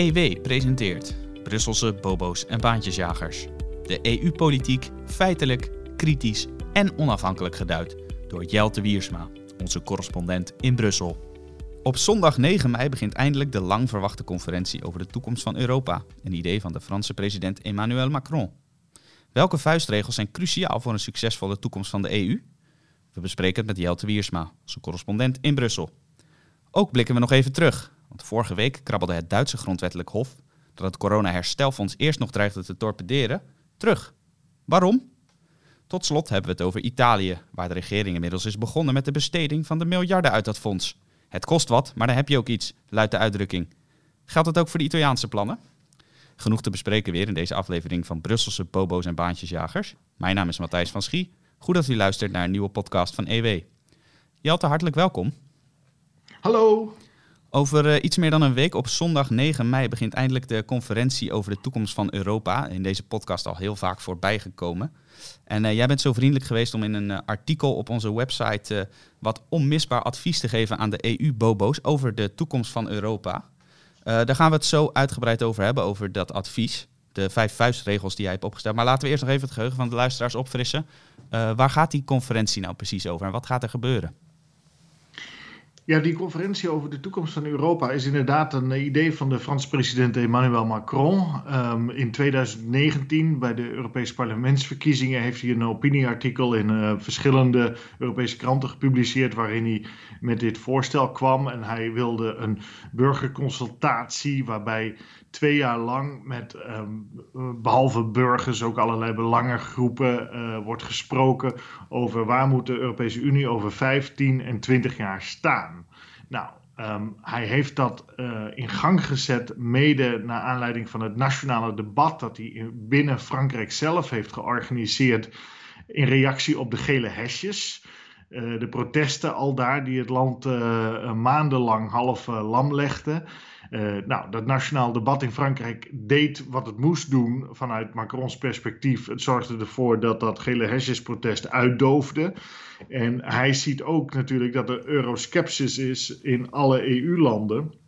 EW presenteert Brusselse bobo's en baantjesjagers. De EU-politiek feitelijk, kritisch en onafhankelijk geduid door Jelte Wiersma, onze correspondent in Brussel. Op zondag 9 mei begint eindelijk de lang verwachte conferentie over de toekomst van Europa, een idee van de Franse president Emmanuel Macron. Welke vuistregels zijn cruciaal voor een succesvolle toekomst van de EU? We bespreken het met Jelte Wiersma, onze correspondent in Brussel. Ook blikken we nog even terug, want vorige week krabbelde het Duitse grondwettelijk hof, dat het corona-herstelfonds eerst nog dreigde te torpederen, terug. Waarom? Tot slot hebben we het over Italië, waar de regering inmiddels is begonnen met de besteding van de miljarden uit dat fonds. Het kost wat, maar dan heb je ook iets, luidt de uitdrukking. Geldt het ook voor de Italiaanse plannen? Genoeg te bespreken weer in deze aflevering van Brusselse Bobo's en Baantjesjagers. Mijn naam is Matthijs van Schie. Goed dat u luistert naar een nieuwe podcast van EW. Jelte, hartelijk welkom. Hallo. Over uh, iets meer dan een week, op zondag 9 mei, begint eindelijk de conferentie over de toekomst van Europa. In deze podcast al heel vaak voorbij gekomen. En uh, jij bent zo vriendelijk geweest om in een uh, artikel op onze website wat onmisbaar advies te geven aan de EU-bobo's over de toekomst van Europa. daar gaan we het zo uitgebreid over hebben, over dat advies. De vijf vuistregels die jij hebt opgesteld. Maar laten we eerst nog even het geheugen van de luisteraars opfrissen. waar gaat die conferentie nou precies over en wat gaat er gebeuren? Ja, die conferentie over de toekomst van Europa is inderdaad een idee van de Franse president Emmanuel Macron. Um, in 2019, bij de Europese parlementsverkiezingen, heeft hij een opinieartikel in uh, verschillende Europese kranten gepubliceerd. waarin hij met dit voorstel kwam. En hij wilde een burgerconsultatie waarbij twee jaar lang met um, behalve burgers ook allerlei belangengroepen uh, wordt gesproken over waar moet de Europese Unie over 15 en 20 jaar staan. Nou, um, hij heeft dat uh, in gang gezet mede naar aanleiding van het nationale debat dat hij binnen Frankrijk zelf heeft georganiseerd in reactie op de gele hesjes. Uh, de protesten al daar die het land maandenlang half lam legden. Nou, dat nationaal debat in Frankrijk deed wat het moest doen vanuit Macrons perspectief. Het zorgde ervoor dat dat gele hesjesprotest uitdoofde. En hij ziet ook natuurlijk dat er euroskepsis is in alle EU-landen.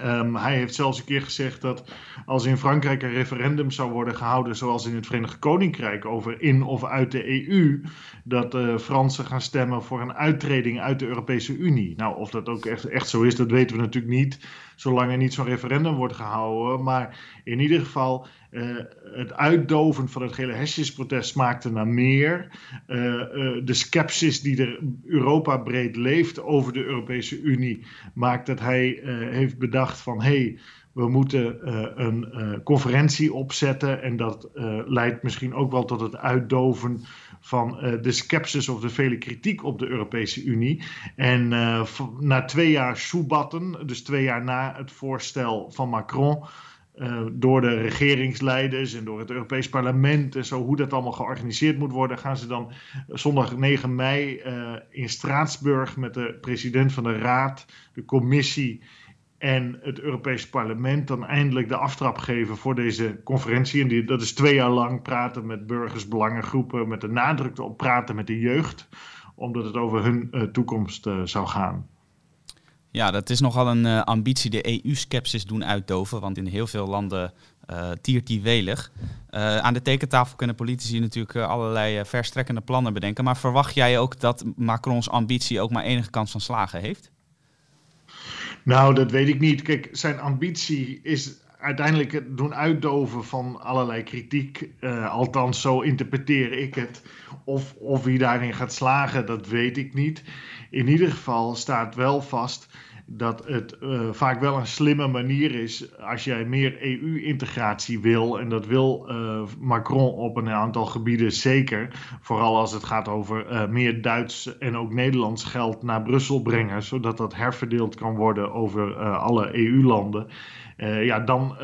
Um, hij heeft zelfs een keer gezegd dat als in Frankrijk een referendum zou worden gehouden, zoals in het Verenigd Koninkrijk, over in of uit de EU, dat de Fransen gaan stemmen voor een uittreding uit de Europese Unie. Nou, of dat ook echt, echt zo is, dat weten we natuurlijk niet, zolang er niet zo'n referendum wordt gehouden. Maar in ieder geval, uh, het uitdoven van het gele hesjesprotest smaakte naar meer. Uh, uh, de sceptisch die er Europa breed leeft over de Europese Unie maakt dat hij heeft bedacht van hey, we moeten een conferentie opzetten en dat leidt misschien ook wel tot het uitdoven van de sceptisch of de vele kritiek op de Europese Unie. En na twee jaar soebatten, dus twee jaar na het voorstel van Macron, door de regeringsleiders en door het Europees Parlement en zo, hoe dat allemaal georganiseerd moet worden, gaan ze dan zondag 9 mei in Straatsburg met de president van de Raad, de commissie en het Europees Parlement dan eindelijk de aftrap geven voor deze conferentie. En die, dat is twee jaar lang praten met burgers, belangengroepen, met de nadruk op praten met de jeugd, omdat het over hun toekomst zou gaan. Ja, dat is nogal een uh, ambitie, de EU-skepsis doen uitdoven, want in heel veel landen tiert die welig. aan de tekentafel kunnen politici natuurlijk allerlei verstrekkende plannen bedenken, maar verwacht jij ook dat Macrons ambitie ook maar enige kans van slagen heeft? Nou, dat weet ik niet. Kijk, zijn ambitie is uiteindelijk het doen uitdoven van allerlei kritiek. Uh, althans, zo interpreteer ik het. Of, of wie daarin gaat slagen, dat weet ik niet. In ieder geval staat wel vast dat het uh, vaak wel een slimme manier is als jij meer EU-integratie wil. En dat wil uh, Macron op een aantal gebieden zeker. Vooral als het gaat over uh, meer Duits en ook Nederlands geld naar Brussel brengen. Zodat dat herverdeeld kan worden over alle EU-landen. Ja, dan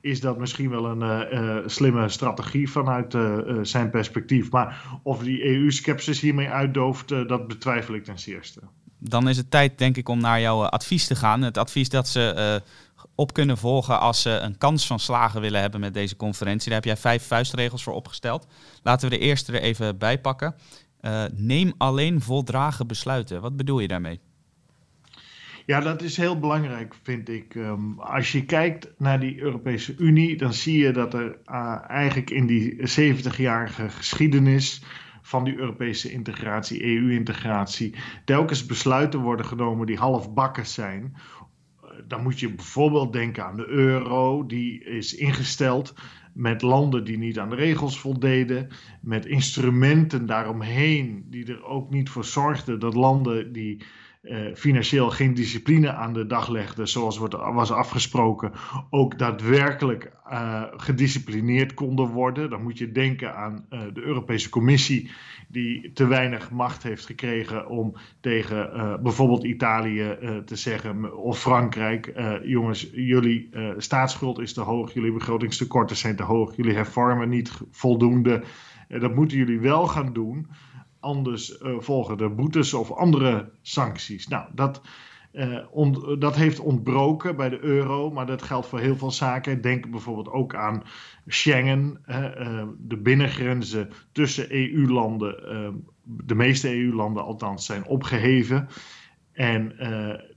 is dat misschien wel een slimme strategie vanuit zijn perspectief. Maar of die EU-skepsis hiermee uitdooft, dat betwijfel ik ten zeerste dan is het tijd, denk ik, om naar jouw advies te gaan. Het advies dat ze op kunnen volgen als ze een kans van slagen willen hebben met deze conferentie. Daar heb jij vijf vuistregels voor opgesteld. Laten we de eerste er even bij pakken. Neem alleen voldragen besluiten. Wat bedoel je daarmee? Ja, dat is heel belangrijk, vind ik. Um, als je kijkt naar die Europese Unie, dan zie je dat er uh, eigenlijk in die 70-jarige geschiedenis van die Europese integratie, EU-integratie, telkens besluiten worden genomen die halfbakken zijn. Dan moet je bijvoorbeeld denken aan de euro, die is ingesteld met landen die niet aan de regels voldeden, met instrumenten daaromheen die er ook niet voor zorgden dat landen die uh, financieel geen discipline aan de dag legde, zoals wordt, was afgesproken, ook daadwerkelijk uh, gedisciplineerd konden worden. Dan moet je denken aan uh, de Europese Commissie, die te weinig macht heeft gekregen om tegen bijvoorbeeld Italië te zeggen, of Frankrijk, jongens, jullie staatsschuld is te hoog, jullie begrotingstekorten zijn te hoog, jullie hervormen niet voldoende. dat moeten jullie wel gaan doen anders uh, volgen er boetes of andere sancties. Nou, dat, on, dat heeft ontbroken bij de euro, maar dat geldt voor heel veel zaken. Denk bijvoorbeeld ook aan Schengen, uh, de binnengrenzen tussen EU-landen, de meeste EU-landen althans, zijn opgeheven. En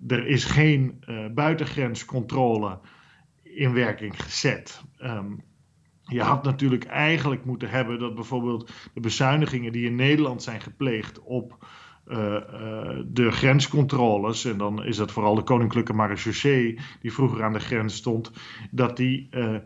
er is geen buitengrenscontrole in werking gezet. Um, je had natuurlijk eigenlijk moeten hebben dat bijvoorbeeld de bezuinigingen die in Nederland zijn gepleegd op uh, uh, de grenscontroles, en dan is dat vooral de Koninklijke Marechaussee die vroeger aan de grens stond, dat, die, uh,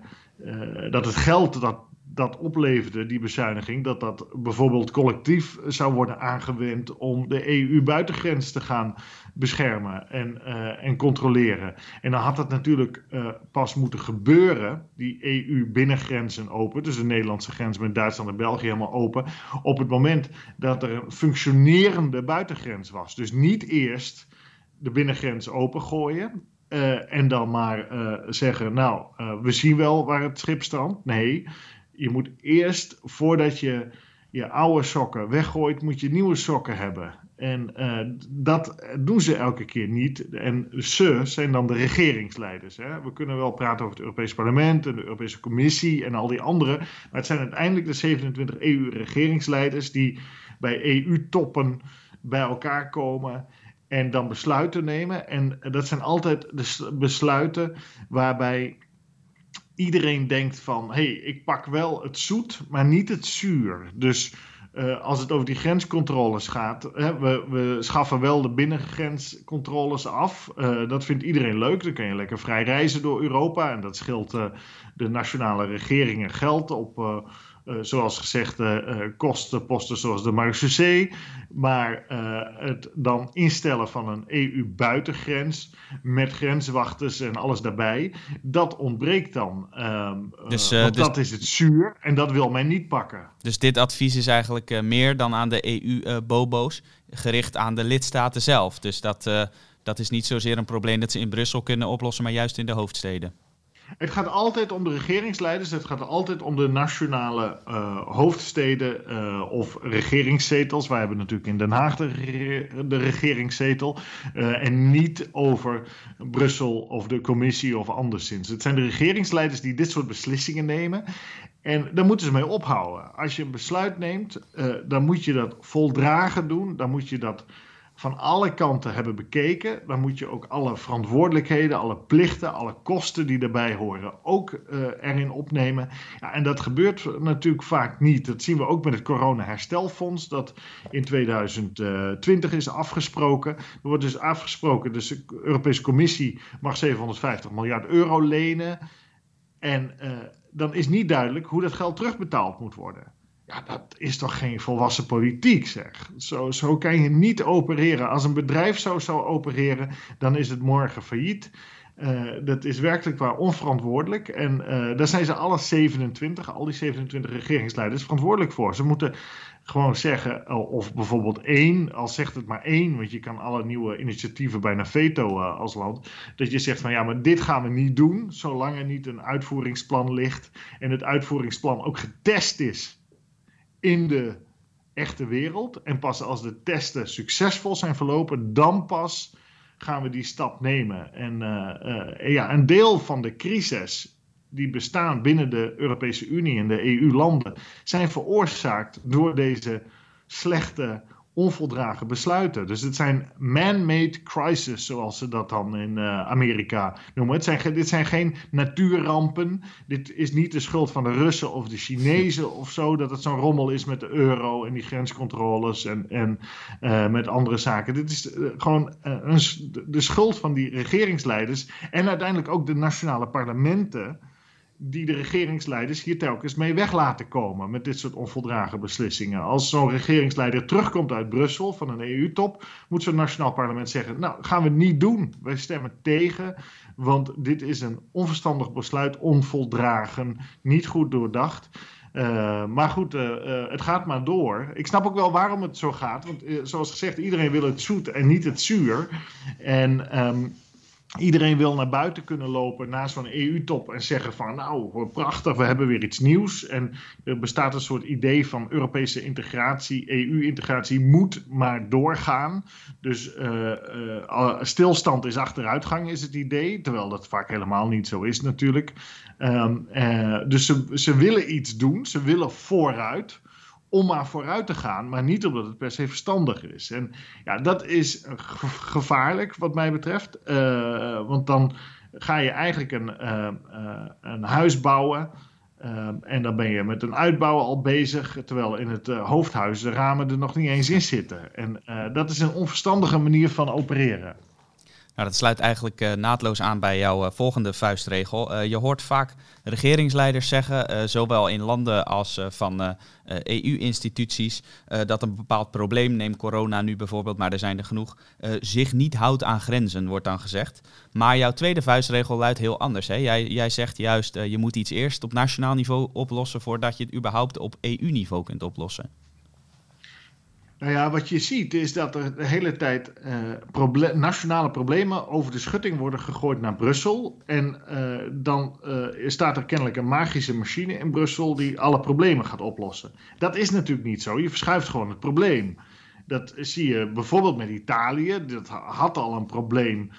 dat het geld dat dat opleverde, die bezuiniging, dat dat bijvoorbeeld collectief zou worden aangewend om de EU-buitengrens te gaan beschermen en, uh, en controleren. En dan had dat natuurlijk uh, pas moeten gebeuren, die EU-binnengrenzen open, dus de Nederlandse grens met Duitsland en België helemaal open, op het moment dat er een functionerende buitengrens was. Dus niet eerst de binnengrens opengooien. Uh, en dan maar zeggen, nou, we zien wel waar het schip strandt. Nee, je moet eerst, voordat je je oude sokken weggooit, moet je nieuwe sokken hebben. En uh, dat doen ze elke keer niet. En ze zijn dan de regeringsleiders. Hè? We kunnen wel praten over het Europese parlement en de Europese Commissie en al die anderen. Maar het zijn uiteindelijk de 27 EU-regeringsleiders die bij EU-toppen bij elkaar komen en dan besluiten nemen. En dat zijn altijd de besluiten waarbij iedereen denkt van, hey, ik pak wel het zoet, maar niet het zuur. Dus uh, als het over die grenscontroles gaat, hè, we, we, schaffen wel de binnengrenscontroles af. Uh, dat vindt iedereen leuk. Dan kun je lekker vrij reizen door Europa. En dat scheelt uh, de nationale regeringen geld op uh, zoals gezegd, uh, kostenposten zoals de marechaussee. Maar het dan instellen van een EU-buitengrens met grenswachters en alles daarbij, dat ontbreekt dan. Ehm, dus, dus, dat is het zuur en dat wil men niet pakken. Dus dit advies is eigenlijk meer dan aan de EU-bobo's, gericht aan de lidstaten zelf. Dus dat, dat is niet zozeer een probleem dat ze in Brussel kunnen oplossen, maar juist in de hoofdsteden. Het gaat altijd om de regeringsleiders, het gaat altijd om de nationale uh, hoofdsteden uh, of regeringszetels. Wij hebben natuurlijk in Den Haag de, regeringszetel. Uh, en niet over Brussel of de commissie of anderszins. Het zijn de regeringsleiders die dit soort beslissingen nemen. En daar moeten ze mee ophouden. Als je een besluit neemt, dan moet je dat voldragen doen. Dan moet je dat van alle kanten hebben bekeken, dan moet je ook alle verantwoordelijkheden, alle plichten, alle kosten die daarbij horen ook uh, erin opnemen. Ja, en dat gebeurt natuurlijk vaak niet. Dat zien we ook met het corona-herstelfonds, dat in 2020 is afgesproken. Er wordt dus afgesproken, dus de Europese Commissie mag 750 miljard euro lenen. En uh, dan is niet duidelijk hoe dat geld terugbetaald moet worden. Ja, dat is toch geen volwassen politiek, zeg. Zo, kan je niet opereren. Als een bedrijf zo zou opereren, dan is het morgen failliet. Uh, dat is werkelijk waar onverantwoordelijk. En uh, daar zijn ze alle 27, al die 27 regeringsleiders verantwoordelijk voor. Ze moeten gewoon zeggen, of bijvoorbeeld één, al zegt het maar één, want je kan alle nieuwe initiatieven bijna veto als land, dat je zegt van ja, maar dit gaan we niet doen, zolang er niet een uitvoeringsplan ligt en het uitvoeringsplan ook getest is in de echte wereld. En pas als de testen succesvol zijn verlopen, dan pas gaan we die stap nemen. En uh, uh, ja, een deel van de crisis die bestaan binnen de Europese Unie en de EU-landen zijn veroorzaakt door deze slechte onvoldragen besluiten. Dus het zijn man-made crises, zoals ze dat dan in uh, Amerika noemen. Het zijn, dit zijn geen natuurrampen. Dit is niet de schuld van de Russen of de Chinezen of zo, dat het zo'n rommel is met de euro en die grenscontroles en, en uh, met andere zaken. Dit is uh, gewoon een, de schuld van die regeringsleiders en uiteindelijk ook de nationale parlementen die de regeringsleiders hier telkens mee weg laten komen met dit soort onvoldragen beslissingen. Als zo'n regeringsleider terugkomt uit Brussel van een EU-top, moet zo'n nationaal parlement zeggen: Nou, gaan we niet doen. Wij stemmen tegen, want dit is een onverstandig besluit, onvoldragen, niet goed doordacht. Uh, maar goed, uh, uh, het gaat maar door. Ik snap ook wel waarom het zo gaat. Want zoals gezegd, iedereen wil het zoet en niet het zuur. En um, Iedereen wil naar buiten kunnen lopen na zo'n EU-top en zeggen van nou, prachtig, we hebben weer iets nieuws. En er bestaat een soort idee van Europese integratie, EU-integratie moet maar doorgaan. Dus uh, uh, stilstand is achteruitgang is het idee, terwijl dat vaak helemaal niet zo is natuurlijk. Um, uh, dus ze willen iets doen, ze willen vooruit om maar vooruit te gaan, maar niet omdat het per se verstandig is. En ja, dat is gevaarlijk wat mij betreft, uh, want dan ga je eigenlijk een, uh, uh, een huis bouwen. en dan ben je met een uitbouw al bezig, terwijl in het hoofdhuis de ramen er nog niet eens in zitten. En dat is een onverstandige manier van opereren. Nou, dat sluit eigenlijk uh, naadloos aan bij jouw uh, volgende vuistregel. Uh, je hoort vaak regeringsleiders zeggen, zowel in landen als van EU-instituties, dat een bepaald probleem, neem corona nu bijvoorbeeld, maar er zijn er genoeg, zich niet houdt aan grenzen, wordt dan gezegd. Maar jouw tweede vuistregel luidt heel anders. Hè? Jij, jij zegt juist, je moet iets eerst op nationaal niveau oplossen voordat je het überhaupt op EU-niveau kunt oplossen. Nou ja, wat je ziet is dat er de hele tijd proble nationale problemen over de schutting worden gegooid naar Brussel. En uh, dan uh, staat er kennelijk een magische machine in Brussel die alle problemen gaat oplossen. Dat is natuurlijk niet zo. Je verschuift gewoon het probleem. Dat zie je bijvoorbeeld met Italië. Dat had al een probleem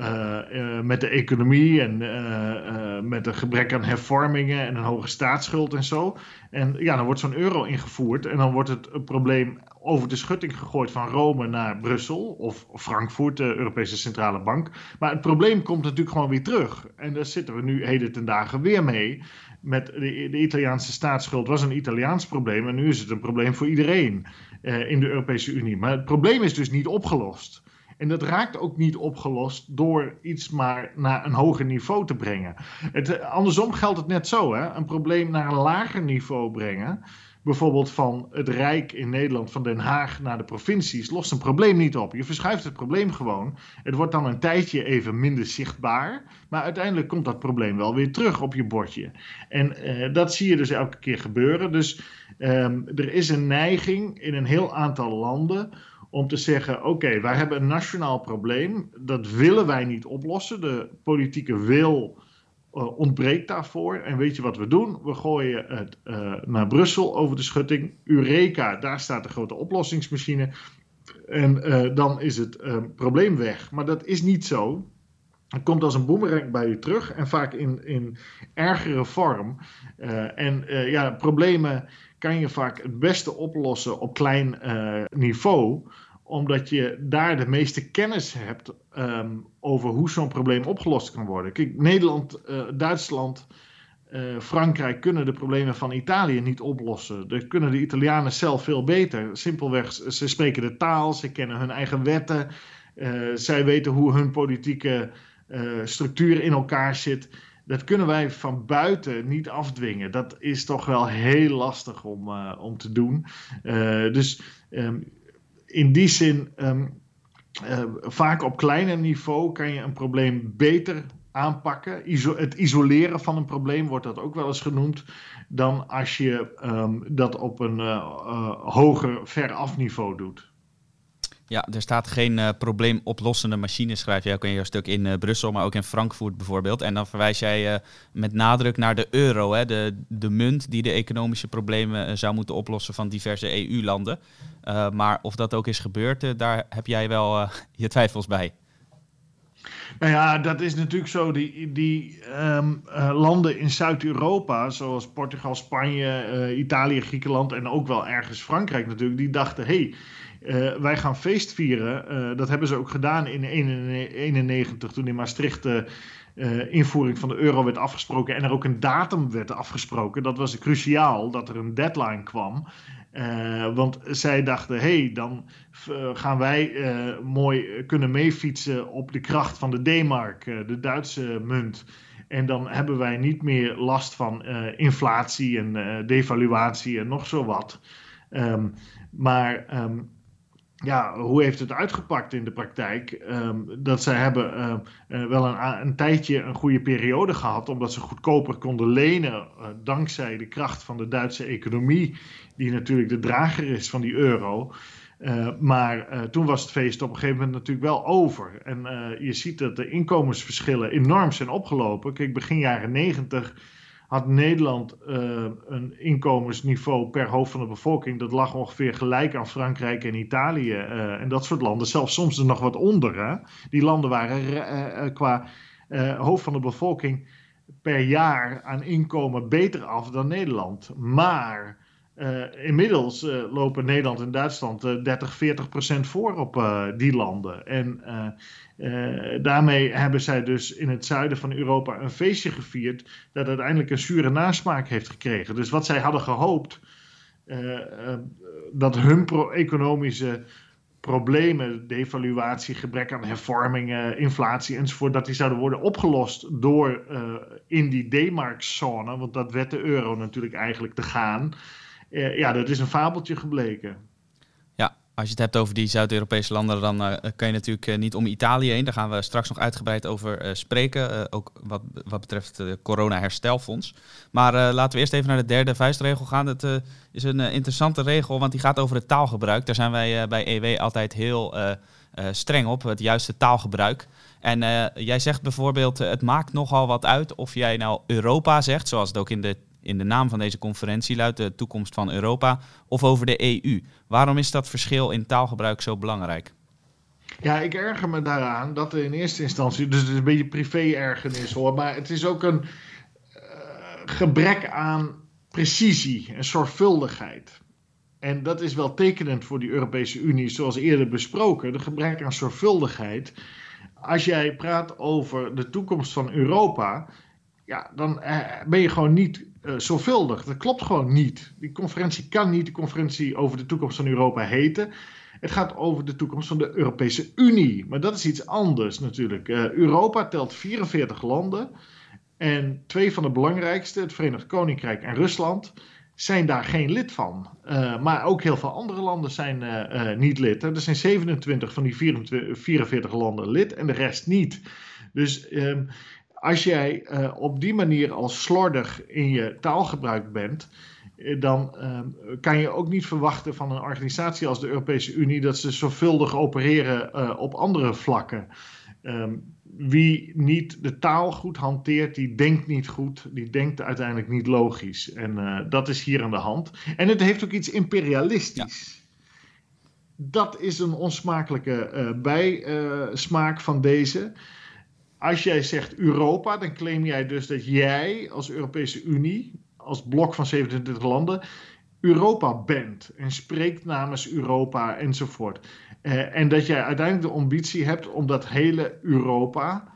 uh, uh, met de economie en uh, met een gebrek aan hervormingen en een hoge staatsschuld en zo. En ja, dan wordt zo'n euro ingevoerd en dan wordt het probleem over de schutting gegooid van Rome naar Brussel of Frankfurt, de Europese Centrale Bank. Maar het probleem komt natuurlijk gewoon weer terug. En daar zitten we nu heden ten dagen weer mee. Met de, de Italiaanse staatsschuld was een Italiaans probleem en nu is het een probleem voor iedereen in de Europese Unie. Maar het probleem is dus niet opgelost. En dat raakt ook niet opgelost door iets maar naar een hoger niveau te brengen. Het, andersom geldt het net zo. Hè? Een probleem naar een lager niveau brengen. Bijvoorbeeld van het Rijk in Nederland, van Den Haag naar de provincies, lost een probleem niet op. Je verschuift het probleem gewoon. Het wordt dan een tijdje even minder zichtbaar. Maar uiteindelijk komt dat probleem wel weer terug op je bordje. En uh, dat zie je dus elke keer gebeuren. Dus um, er is een neiging in een heel aantal landen om te zeggen: oké, wij hebben een nationaal probleem, dat willen wij niet oplossen. De politieke wil uh, ontbreekt daarvoor. En weet je wat we doen? We gooien het uh, naar Brussel over de schutting. Eureka, daar staat de grote oplossingsmachine. En uh, dan is het probleem weg. Maar dat is niet zo. Het komt als een boemerang bij je terug en vaak in, in ergere vorm. en ja, problemen kan je vaak het beste oplossen op klein niveau omdat je daar de meeste kennis hebt um, over hoe zo'n probleem opgelost kan worden. Kijk, Nederland, uh, Duitsland, uh, Frankrijk kunnen de problemen van Italië niet oplossen. Dat kunnen de Italianen zelf veel beter. Simpelweg, ze spreken de taal, ze kennen hun eigen wetten. Uh, zij weten hoe hun politieke structuur in elkaar zit. Dat kunnen wij van buiten niet afdwingen. Dat is toch wel heel lastig om, om te doen. dus um, in die zin, um, uh, vaak op kleiner niveau kan je een probleem beter aanpakken. Het isoleren van een probleem wordt dat ook wel eens genoemd. Dan als je um, dat op een uh, uh, hoger, veraf niveau doet. Ja, er staat geen uh, probleemoplossende machine, schrijf jij ook in jouw stuk in uh, Brussel, maar ook in Frankfurt bijvoorbeeld. En dan verwijs jij uh, met nadruk naar de euro, hè, de, de munt die de economische problemen zou moeten oplossen van diverse EU-landen. maar of dat ook is gebeurd, daar heb jij wel je twijfels bij. Nou ja, dat is natuurlijk zo. Die, die uh, landen in Zuid-Europa, zoals Portugal, Spanje, Italië, Griekenland en ook wel ergens Frankrijk natuurlijk, die dachten: hé, hey, wij gaan feest vieren. dat hebben ze ook gedaan in 1991 toen in Maastricht de invoering van de euro werd afgesproken en er ook een datum werd afgesproken. Dat was cruciaal dat er een deadline kwam. Want zij dachten, hey, dan gaan wij mooi kunnen meefietsen op de kracht van de D-mark, de Duitse munt. En dan hebben wij niet meer last van inflatie en devaluatie en nog zo wat. Um, maar um, ja, hoe heeft het uitgepakt in de praktijk? Um, dat zij hebben uh, uh, wel een, een, tijdje een goede periode gehad, omdat ze goedkoper konden lenen, uh, dankzij de kracht van de Duitse economie, die natuurlijk de drager is van die euro. maar toen was het feest op een gegeven moment natuurlijk wel over. En je ziet dat de inkomensverschillen enorm zijn opgelopen. Kijk, begin jaren negentig had Nederland uh, een inkomensniveau per hoofd van de bevolking. Dat lag ongeveer gelijk aan Frankrijk en Italië uh, en dat soort landen. Zelfs soms er nog wat onder. Hè? Die landen waren uh, qua hoofd van de bevolking per jaar aan inkomen beter af dan Nederland. Maar inmiddels lopen Nederland en Duitsland uh, 30, 40 procent voor op die landen. En daarmee hebben zij dus in het zuiden van Europa een feestje gevierd dat uiteindelijk een zure nasmaak heeft gekregen. Dus wat zij hadden gehoopt, dat hun economische problemen, devaluatie, gebrek aan hervormingen, inflatie enzovoort, dat die zouden worden opgelost door in die D-mark-zone, want dat werd de euro natuurlijk eigenlijk te gaan. Eh, ja, dat is een fabeltje gebleken. Als je het hebt over die Zuid-Europese landen, dan uh, kan je natuurlijk uh, niet om Italië heen. Daar gaan we straks nog uitgebreid over spreken. ook wat, wat betreft het corona-herstelfonds. Maar laten we eerst even naar de derde vuistregel gaan. Het is een interessante regel, want die gaat over het taalgebruik. Daar zijn wij bij EW altijd heel streng op, het juiste taalgebruik. En jij zegt bijvoorbeeld, het maakt nogal wat uit of jij nou Europa zegt, zoals het ook in de in de naam van deze conferentie luidt de toekomst van Europa of over de EU. Waarom is dat verschil in taalgebruik zo belangrijk? Ja, ik erger me daaraan dat er in eerste instantie, dus het is een beetje privé-ergernis hoor, maar het is ook een uh, gebrek aan precisie en zorgvuldigheid. En dat is wel tekenend voor die Europese Unie, zoals eerder besproken, de gebrek aan zorgvuldigheid. Als jij praat over de toekomst van Europa, ja, dan uh, ben je gewoon niet uh, zorgvuldig. Dat klopt gewoon niet. Die conferentie kan niet de conferentie over de toekomst van Europa heten. Het gaat over de toekomst van de Europese Unie. Maar dat is iets anders natuurlijk. Uh, Europa telt 44 landen. En twee van de belangrijkste, het Verenigd Koninkrijk en Rusland, zijn daar geen lid van. Uh, maar ook heel veel andere landen zijn niet lid. Er zijn 27 van die 24, 44 landen lid en de rest niet. Dus um, als jij uh, op die manier al slordig in je taalgebruik bent, uh, dan uh, kan je ook niet verwachten van een organisatie als de Europese Unie dat ze zorgvuldig opereren op andere vlakken. Um, wie niet de taal goed hanteert, die denkt niet goed, die denkt uiteindelijk niet logisch. En dat is hier aan de hand. En het heeft ook iets imperialistisch. Ja. Dat is een onsmakelijke bijsmaak van deze als jij zegt Europa, dan claim jij dus dat jij als Europese Unie, als blok van 27 landen, Europa bent en spreekt namens Europa enzovoort. Uh, en dat jij uiteindelijk de ambitie hebt om dat hele Europa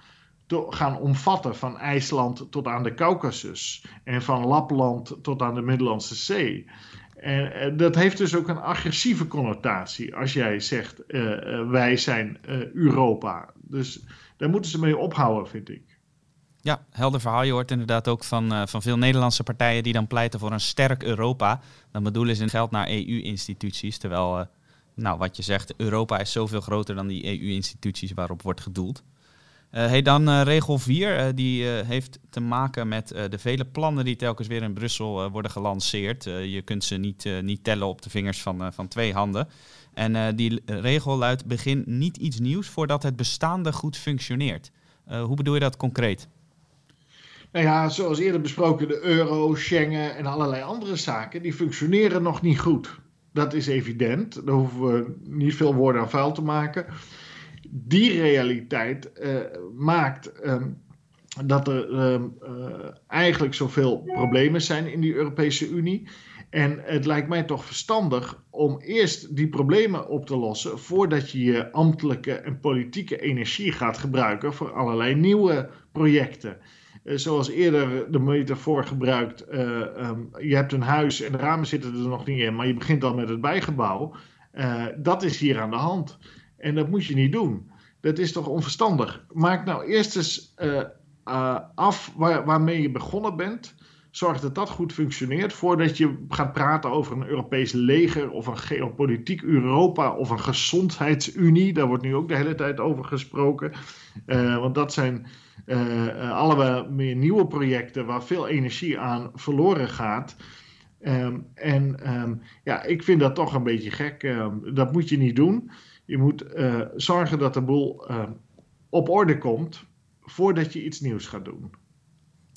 te gaan omvatten, van IJsland tot aan de Caucasus en van Lapland tot aan de Middellandse Zee. En uh, dat heeft dus ook een agressieve connotatie als jij zegt uh, wij zijn Europa. Dus daar moeten ze mee ophouden, vind ik. Ja, helder verhaal. Je hoort inderdaad ook van, uh, van veel Nederlandse partijen die dan pleiten voor een sterk Europa. Dan bedoelen ze geld naar EU-instituties. Terwijl, uh, nou wat je zegt, Europa is zoveel groter dan die EU-instituties waarop wordt gedoeld. Uh, hey, dan regel 4, die heeft te maken met de vele plannen die telkens weer in Brussel worden gelanceerd. je kunt ze niet, niet tellen op de vingers van, van twee handen. En uh, die regel luidt: begin niet iets nieuws voordat het bestaande goed functioneert. Uh, hoe bedoel je dat concreet? Nou ja, zoals eerder besproken, de euro, Schengen en allerlei andere zaken, die functioneren nog niet goed. Dat is evident. Daar hoeven we niet veel woorden aan vuil te maken. Die realiteit uh, maakt um, dat er um, eigenlijk zoveel problemen zijn in die Europese Unie. En het lijkt mij toch verstandig om eerst die problemen op te lossen voordat je je ambtelijke en politieke energie gaat gebruiken voor allerlei nieuwe projecten. Uh, zoals eerder de metafoor gebruikt, uh, um, je hebt een huis en de ramen zitten er nog niet in, maar je begint dan met het bijgebouw. Uh, dat is hier aan de hand. En dat moet je niet doen. Dat is toch onverstandig. Maak nou eerst eens af waar, waarmee je begonnen bent zorg dat dat goed functioneert voordat je gaat praten over een Europees leger of een geopolitiek Europa of een gezondheidsunie. Daar wordt nu ook de hele tijd over gesproken. Uh, want dat zijn uh, allebei meer nieuwe projecten waar veel energie aan verloren gaat. Um, en um, ja, ik vind dat toch een beetje gek. Um, dat moet je niet doen. Je moet zorgen dat de boel op orde komt voordat je iets nieuws gaat doen.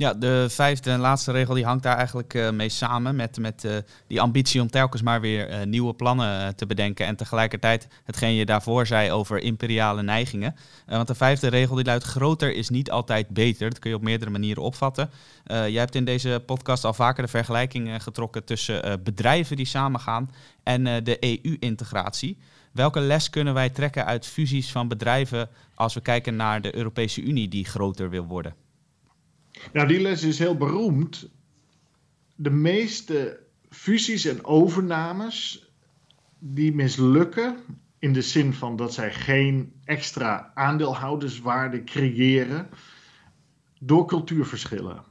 Ja, de vijfde en laatste regel die hangt daar eigenlijk uh, mee samen met, met uh, die ambitie om telkens maar weer uh, nieuwe plannen te bedenken en tegelijkertijd hetgeen je daarvoor zei over imperiale neigingen. want de vijfde regel die luidt groter is niet altijd beter. Dat kun je op meerdere manieren opvatten. jij hebt in deze podcast al vaker de vergelijking getrokken tussen bedrijven die samengaan en de EU-integratie. Welke les kunnen wij trekken uit fusies van bedrijven als we kijken naar de Europese Unie die groter wil worden? Nou, die les is heel beroemd. De meeste fusies en overnames die mislukken in de zin van dat zij geen extra aandeelhouderswaarde creëren door cultuurverschillen.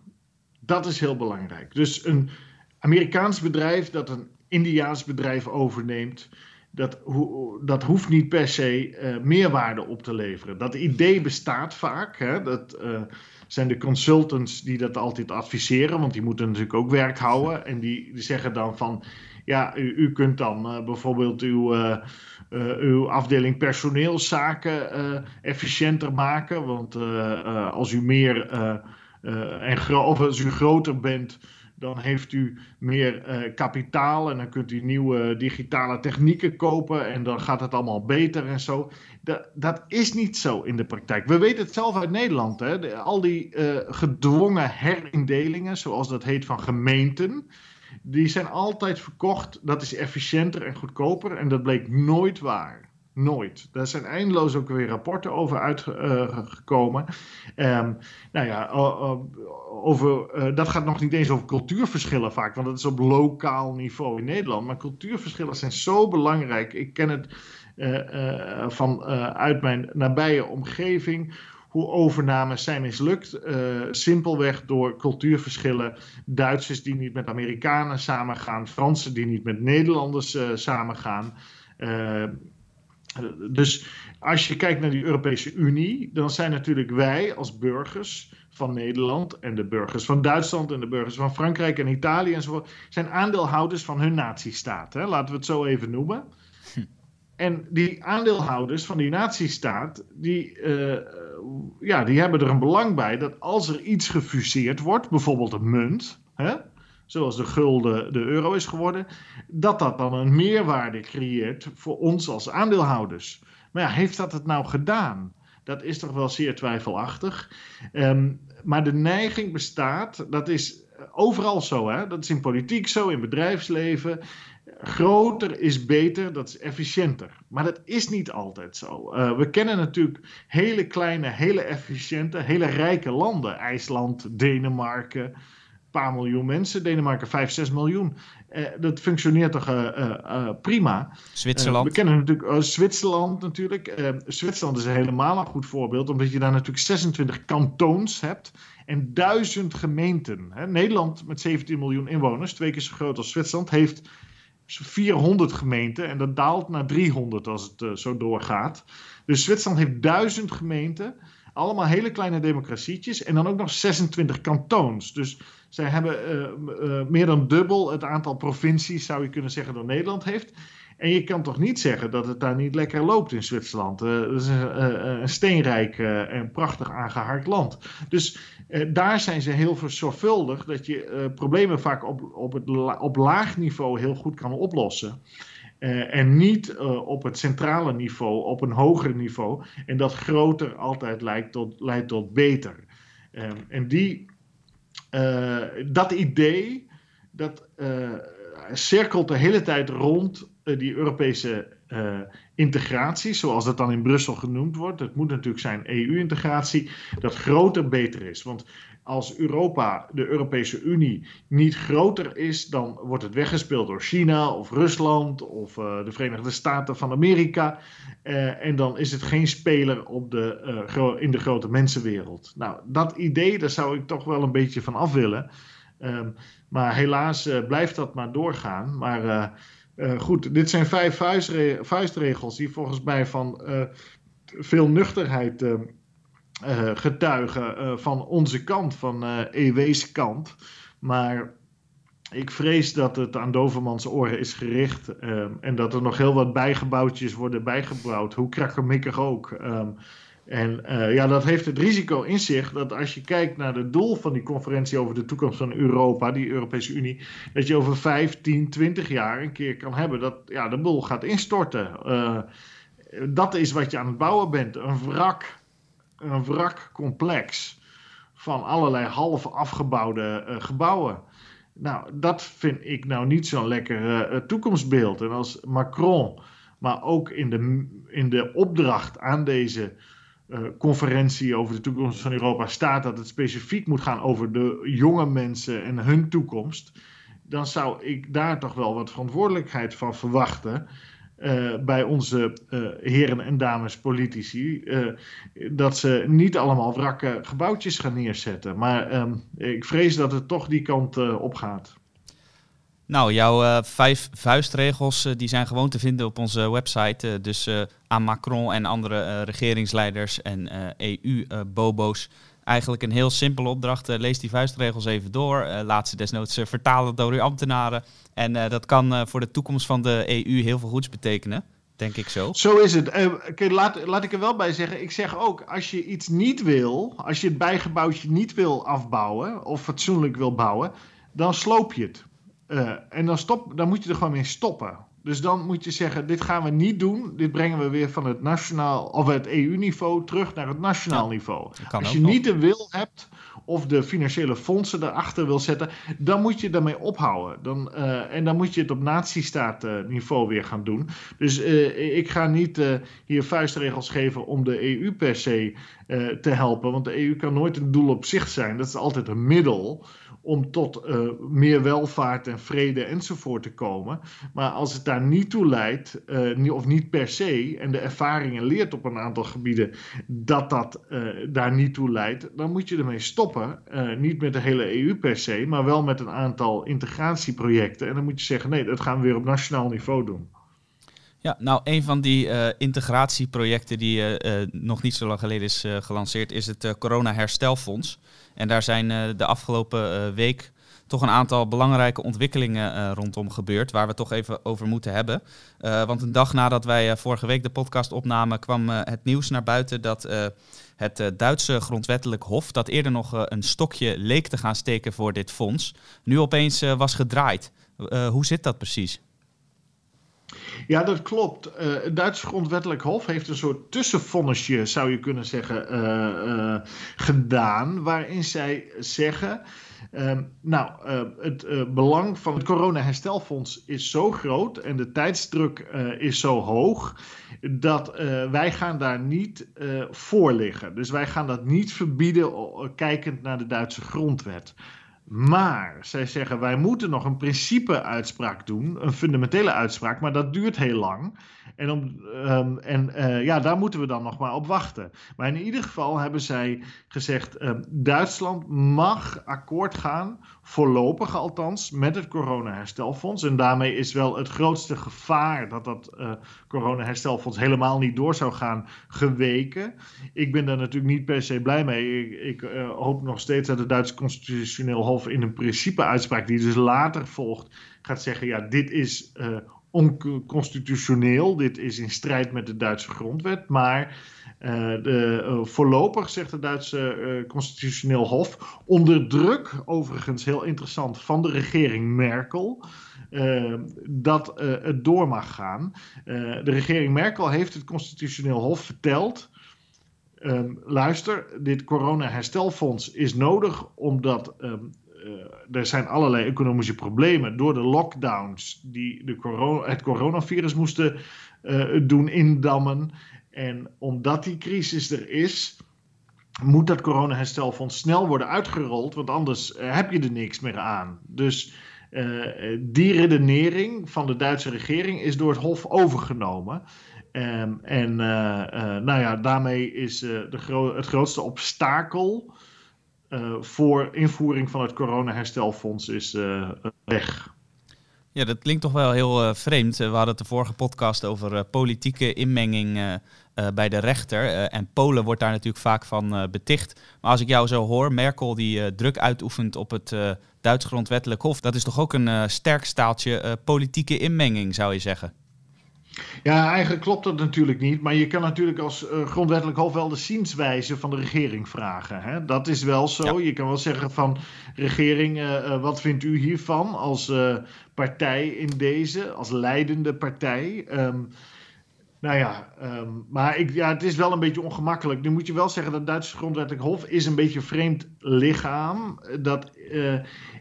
Dat is heel belangrijk. Dus een Amerikaans bedrijf dat een Indiaans bedrijf overneemt, dat, dat hoeft niet per se uh, meerwaarde op te leveren. Dat idee bestaat vaak. Hè, dat, uh, zijn de consultants die dat altijd adviseren, want die moeten natuurlijk ook werk houden. En die, die zeggen dan van, ja, u, u kunt dan uh, bijvoorbeeld uw, uh, uh, uw afdeling personeelszaken efficiënter maken. Want als u meer en of als u groter bent, dan heeft u meer kapitaal en dan kunt u nieuwe digitale technieken kopen en dan gaat het allemaal beter en zo. Dat, dat is niet zo in de praktijk. We weten het zelf uit Nederland. Hè? Al die uh, gedwongen herindelingen, zoals dat heet, van gemeenten, die zijn altijd verkocht. Dat is efficiënter en goedkoper en dat bleek nooit waar. Nooit. Daar zijn eindeloos ook weer rapporten over uitgekomen. Uh, um, nou ja, over, uh, dat gaat nog niet eens over cultuurverschillen vaak, want dat is op lokaal niveau in Nederland. Maar cultuurverschillen zijn zo belangrijk. Ik ken het van, uit mijn nabije omgeving hoe overnames zijn mislukt. Simpelweg door cultuurverschillen. Duitsers die niet met Amerikanen samengaan, Fransen die niet met Nederlanders samengaan. Dus als je kijkt naar die Europese Unie, dan zijn natuurlijk wij als burgers van Nederland en de burgers van Duitsland en de burgers van Frankrijk en Italië enzovoort, zijn aandeelhouders van hun natiestaat. Hè? Laten we het zo even noemen. En die aandeelhouders van die natiestaat, die, uh, ja, die hebben er een belang bij dat als er iets gefuseerd wordt, bijvoorbeeld een munt, hè, zoals de gulden de euro is geworden, dat dat dan een meerwaarde creëert voor ons als aandeelhouders. Maar ja, heeft dat het nou gedaan? Dat is toch wel zeer twijfelachtig. Um, maar de neiging bestaat, dat is overal zo, hè? dat is in politiek zo, in bedrijfsleven. Groter is beter, dat is efficiënter. Maar dat is niet altijd zo. Uh, we kennen natuurlijk hele kleine, hele efficiënte, hele rijke landen. IJsland, Denemarken, paar miljoen mensen. Denemarken 5, 6 miljoen. Uh, dat functioneert toch uh, uh, prima. Zwitserland. we kennen natuurlijk Zwitserland natuurlijk. Zwitserland is helemaal een goed voorbeeld, omdat je daar natuurlijk 26 kantons hebt en duizend gemeenten. Hè. Nederland met 17 miljoen inwoners, twee keer zo groot als Zwitserland, heeft 400 gemeenten en dat daalt naar 300 als het zo doorgaat. Dus Zwitserland heeft duizend gemeenten. Allemaal hele kleine democratietjes. En dan ook nog 26 kantons. Dus zij hebben uh, uh, meer dan dubbel het aantal provincies, zou je kunnen zeggen, dat Nederland heeft. En je kan toch niet zeggen dat het daar niet lekker loopt in Zwitserland. Uh, dat is een, een steenrijk en prachtig aangehaakt land. Dus daar zijn ze heel zorgvuldig dat je problemen vaak op, op, het op laag niveau heel goed kan oplossen. En niet op het centrale niveau, op een hoger niveau. En dat groter altijd leidt tot, leidt tot beter. Um, en die, dat idee, dat, cirkelt de hele tijd rond die Europese integratie, zoals dat dan in Brussel genoemd wordt. Het moet natuurlijk zijn EU-integratie, dat groter beter is. Want als Europa, de Europese Unie, niet groter is, dan wordt het weggespeeld door China of Rusland of uh, de Verenigde Staten van Amerika. En dan is het geen speler op de, in de grote mensenwereld. Nou, dat idee, daar zou ik toch wel een beetje van af willen. Um, maar helaas blijft dat maar doorgaan. Maar goed, dit zijn vijf vuistregels die volgens mij van veel nuchterheid uh, getuigen van onze kant, van EW's kant. Maar ik vrees dat het aan Dovermans oren is gericht en dat er nog heel wat bijgebouwtjes worden bijgebouwd, hoe krakkemikkig ook. Um, en ja, dat heeft het risico in zich dat als je kijkt naar het doel van die conferentie over de toekomst van Europa, die Europese Unie, dat je over 5, 10, 20 jaar een keer kan hebben dat ja, de boel gaat instorten. dat is wat je aan het bouwen bent, een wrak een wrakcomplex van allerlei half afgebouwde uh, gebouwen. Nou, dat vind ik nou niet zo'n lekker toekomstbeeld. En als Macron, maar ook in de, in de opdracht aan deze conferentie over de toekomst van Europa staat dat het specifiek moet gaan over de jonge mensen en hun toekomst, dan zou ik daar toch wel wat verantwoordelijkheid van verwachten. Uh, bij onze uh, heren en dames politici. Dat ze niet allemaal wrakke gebouwtjes gaan neerzetten. Maar um, ik vrees dat het toch die kant op gaat. Nou, jouw vijf vuistregels die zijn gewoon te vinden op onze website. dus aan Macron en andere regeringsleiders en EU-bobo's eigenlijk een heel simpele opdracht. Lees die vuistregels even door. Laat ze desnoods vertalen door uw ambtenaren. En dat kan voor de toekomst van de EU heel veel goeds betekenen. Denk ik zo. Zo is het. Laat, laat ik er wel bij zeggen. Ik zeg ook, als je iets niet wil, als je het bijgebouwtje niet wil afbouwen of fatsoenlijk wil bouwen, dan sloop je het. En dan, stop, dan moet je er gewoon mee stoppen. Dus dan moet je zeggen: dit gaan we niet doen. Dit brengen we weer van het nationaal of het EU-niveau terug naar het nationaal niveau. Als je niet de wil hebt of de financiële fondsen erachter wil zetten, dan moet je daarmee ophouden. Dan, uh, en dan moet je het op natiestaatniveau weer gaan doen. Dus uh, ik ga niet uh, hier vuistregels geven om de EU per se te helpen, want de EU kan nooit een doel op zich zijn. Dat is altijd een middel om tot uh, meer welvaart en vrede enzovoort te komen. Maar als het daar niet toe leidt, uh, of niet per se, en de ervaringen leert op een aantal gebieden dat dat uh, daar niet toe leidt, dan moet je ermee stoppen. niet met de hele EU per se, maar wel met een aantal integratieprojecten. En dan moet je zeggen: nee, dat gaan we weer op nationaal niveau doen. Ja, nou, een van die integratieprojecten die nog niet zo lang geleden is gelanceerd, is het Corona Herstelfonds. En daar zijn de afgelopen week toch een aantal belangrijke ontwikkelingen rondom gebeurd, waar we toch even over moeten hebben. want een dag nadat wij vorige week de podcast opnamen, kwam het nieuws naar buiten dat het Duitse grondwettelijk hof, dat eerder nog een stokje leek te gaan steken voor dit fonds, nu opeens was gedraaid. hoe zit dat precies? Ja, dat klopt. Uh, het Duitse grondwettelijk hof heeft een soort tussenvonnisje, zou je kunnen zeggen, uh, uh, gedaan. Waarin zij zeggen. Ehm, nou, het belang van het corona-herstelfonds is zo groot en de tijdsdruk is zo hoog dat wij gaan daar niet voor liggen. Dus wij gaan dat niet verbieden kijkend naar de Duitse grondwet. Maar zij zeggen wij moeten nog een principe-uitspraak doen, een fundamentele uitspraak, maar dat duurt heel lang. En, om, um, en uh, ja, daar moeten we dan nog maar op wachten. Maar in ieder geval hebben zij gezegd: uh, Duitsland mag akkoord gaan, voorlopig althans, met het corona-herstelfonds. En daarmee is wel het grootste gevaar dat dat uh, corona-herstelfonds helemaal niet door zou gaan geweken. Ik ben daar natuurlijk niet per se blij mee. Ik, ik hoop nog steeds dat het Duitse Constitutioneel Hof in een principe-uitspraak, die dus later volgt, gaat zeggen: ja, dit is onconstitutioneel. Dit is in strijd met de Duitse grondwet. Maar uh, de, uh, voorlopig, zegt het Duitse uh, constitutioneel hof, onder druk, overigens heel interessant, van de regering Merkel, dat het door mag gaan. de regering Merkel heeft het constitutioneel hof verteld. Um, luister, dit corona-herstelfonds is nodig omdat um, er zijn allerlei economische problemen door de lockdowns die de corona, het coronavirus moesten doen indammen. En omdat die crisis er is, moet dat coronaherstelfonds snel worden uitgerold, want anders heb je er niks meer aan. Dus die redenering van de Duitse regering is door het Hof overgenomen. Um, en nou ja, daarmee is de het grootste obstakel voor invoering van het coronaherstelfonds is weg. Ja, dat klinkt toch wel heel vreemd. We hadden het de vorige podcast over politieke inmenging bij de rechter. en Polen wordt daar natuurlijk vaak van beticht. Maar als ik jou zo hoor, Merkel die druk uitoefent op het Duits grondwettelijk hof, dat is toch ook een sterk staaltje politieke inmenging, zou je zeggen? Ja, eigenlijk klopt dat natuurlijk niet. Maar je kan natuurlijk als uh, grondwettelijk hof wel de zienswijze van de regering vragen. Hè? Dat is wel zo. Je kan wel zeggen van regering, uh, wat vindt u hiervan als partij in deze, als leidende partij? Um, nou ja, um, maar ik, ja, het is wel een beetje ongemakkelijk. Nu moet je wel zeggen dat het Duitse grondwettelijk hof is een beetje een vreemd lichaam. Dat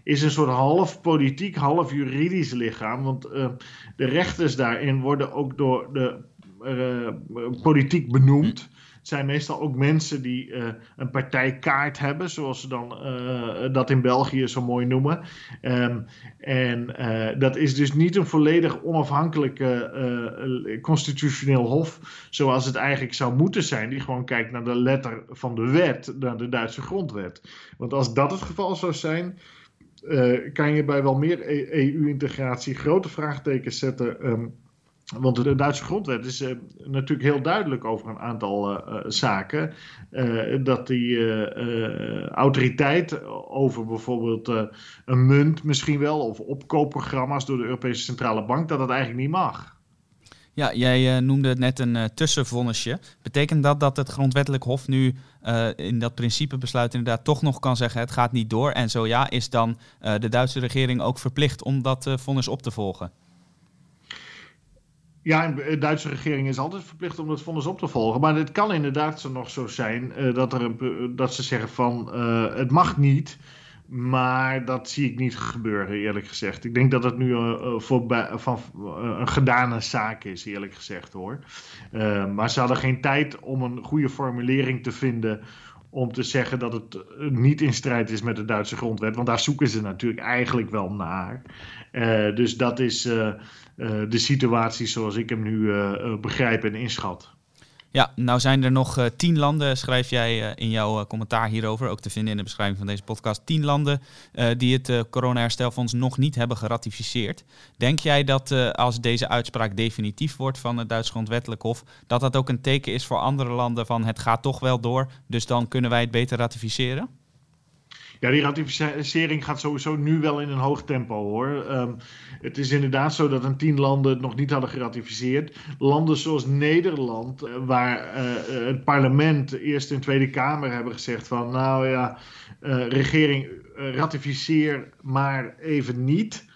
is een soort half politiek, half juridisch lichaam. Want uh, de rechters daarin worden ook door de uh, politiek benoemd zijn meestal ook mensen die uh, een partijkaart hebben, zoals ze dan dat in België zo mooi noemen. Um, en dat is dus niet een volledig onafhankelijke constitutioneel hof, zoals het eigenlijk zou moeten zijn, die gewoon kijkt naar de letter van de wet, naar de Duitse grondwet. Want als dat het geval zou zijn. Kan je bij wel meer EU-integratie grote vraagtekens zetten um, want de Duitse grondwet is uh, natuurlijk heel duidelijk over een aantal uh, zaken. Dat die autoriteit over bijvoorbeeld een munt misschien wel, of opkoopprogramma's door de Europese Centrale Bank, dat dat eigenlijk niet mag. Ja, jij noemde net een tussenvonnisje. Betekent dat dat het grondwettelijk hof nu in dat principebesluit inderdaad toch nog kan zeggen het gaat niet door? En zo ja, is dan de Duitse regering ook verplicht om dat vonnis op te volgen? Ja, de Duitse regering is altijd verplicht om dat vonnis op te volgen. Maar het kan inderdaad zo nog zo zijn uh, dat, er een, dat ze zeggen van uh, het mag niet. Maar dat zie ik niet gebeuren, eerlijk gezegd. Ik denk dat het nu uh, van, een gedane zaak is, eerlijk gezegd hoor. maar ze hadden geen tijd om een goede formulering te vinden om te zeggen dat het niet in strijd is met de Duitse grondwet. Want daar zoeken ze natuurlijk eigenlijk wel naar. Dus dat is de situatie zoals ik hem nu begrijp en inschat. Ja, nou zijn er nog uh, tien landen, schrijf jij uh, in jouw uh, commentaar hierover, ook te vinden in de beschrijving van deze podcast. Tien landen die het corona-herstelfonds nog niet hebben geratificeerd. Denk jij dat als deze uitspraak definitief wordt van het Duits Grondwettelijk Hof, dat dat ook een teken is voor andere landen van het gaat toch wel door, dus dan kunnen wij het beter ratificeren? Ja, die ratificering gaat sowieso nu wel in een hoog tempo hoor. Um, het is inderdaad zo dat een tien landen het nog niet hadden geratificeerd. Landen zoals Nederland, eh, waar uh, het parlement eerst in Tweede Kamer hebben gezegd van nou ja, uh, regering ratificeer maar even niet.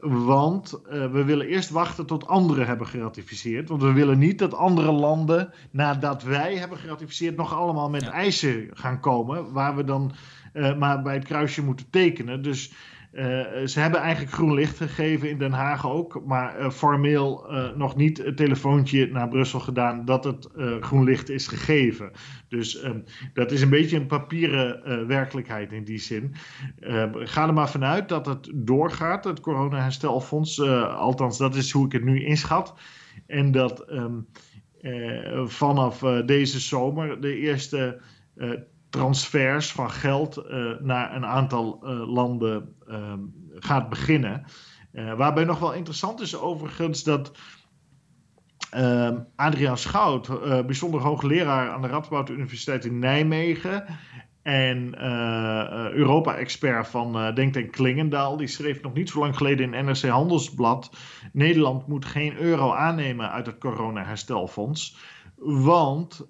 Want uh, we willen eerst wachten tot anderen hebben geratificeerd. Want we willen niet dat andere landen, nadat wij hebben geratificeerd, nog allemaal met ja. eisen gaan komen. Waar we dan uh, maar bij het kruisje moeten tekenen. Dus uh, ze hebben eigenlijk groen licht gegeven in Den Haag ook, maar uh, formeel nog niet het telefoontje naar Brussel gedaan dat het groen licht is gegeven. Dus um, dat is een beetje een papieren werkelijkheid in die zin. ga er maar vanuit dat het doorgaat, het coronaherstelfonds. althans, dat is hoe ik het nu inschat. En dat um, vanaf deze zomer de eerste transfers van geld uh, naar een aantal uh, landen uh, gaat beginnen. Eh, waarbij nog wel interessant is overigens dat ehm, Adriaan Schout, bijzonder hoogleraar aan de Radboud Universiteit in Nijmegen en Europa-expert van Denktank Klingendaal, die schreef nog niet zo lang geleden in NRC Handelsblad: Nederland moet geen euro aannemen uit het corona-herstelfonds, want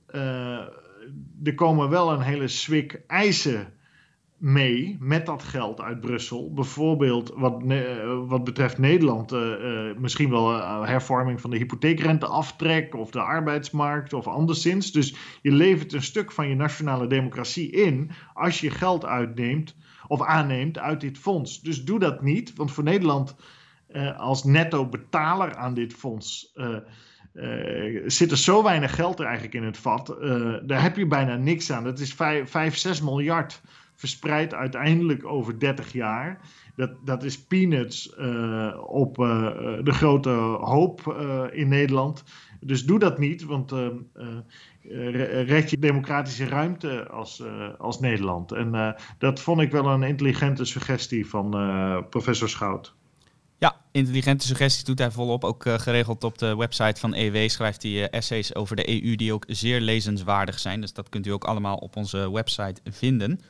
er komen wel een hele zwik eisen mee met dat geld uit Brussel. Bijvoorbeeld wat, wat betreft Nederland, misschien wel hervorming van de hypotheekrenteaftrek of de arbeidsmarkt of anderszins. Dus je levert een stuk van je nationale democratie in als je geld uitneemt of aanneemt uit dit fonds. Dus doe dat niet, want voor Nederland als netto betaler aan dit fonds uh, zit er zo weinig geld er eigenlijk in het vat. Uh, daar heb je bijna niks aan. Dat is 5, 6 miljard verspreid uiteindelijk over 30 jaar. Dat, dat is peanuts uh, op de grote hoop in Nederland. Dus doe dat niet, want red je democratische ruimte als, als Nederland. En dat vond ik wel een intelligente suggestie van professor Schout. Intelligente suggesties doet hij volop. Ook uh, geregeld op de website van EW schrijft hij uh, essays over de EU die ook zeer lezenswaardig zijn. Dus dat kunt u ook allemaal op onze website vinden.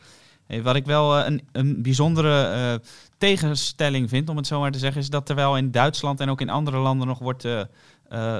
Wat ik wel uh, een, een, bijzondere tegenstelling vind, om het zo maar te zeggen, is dat terwijl in Duitsland en ook in andere landen nog wordt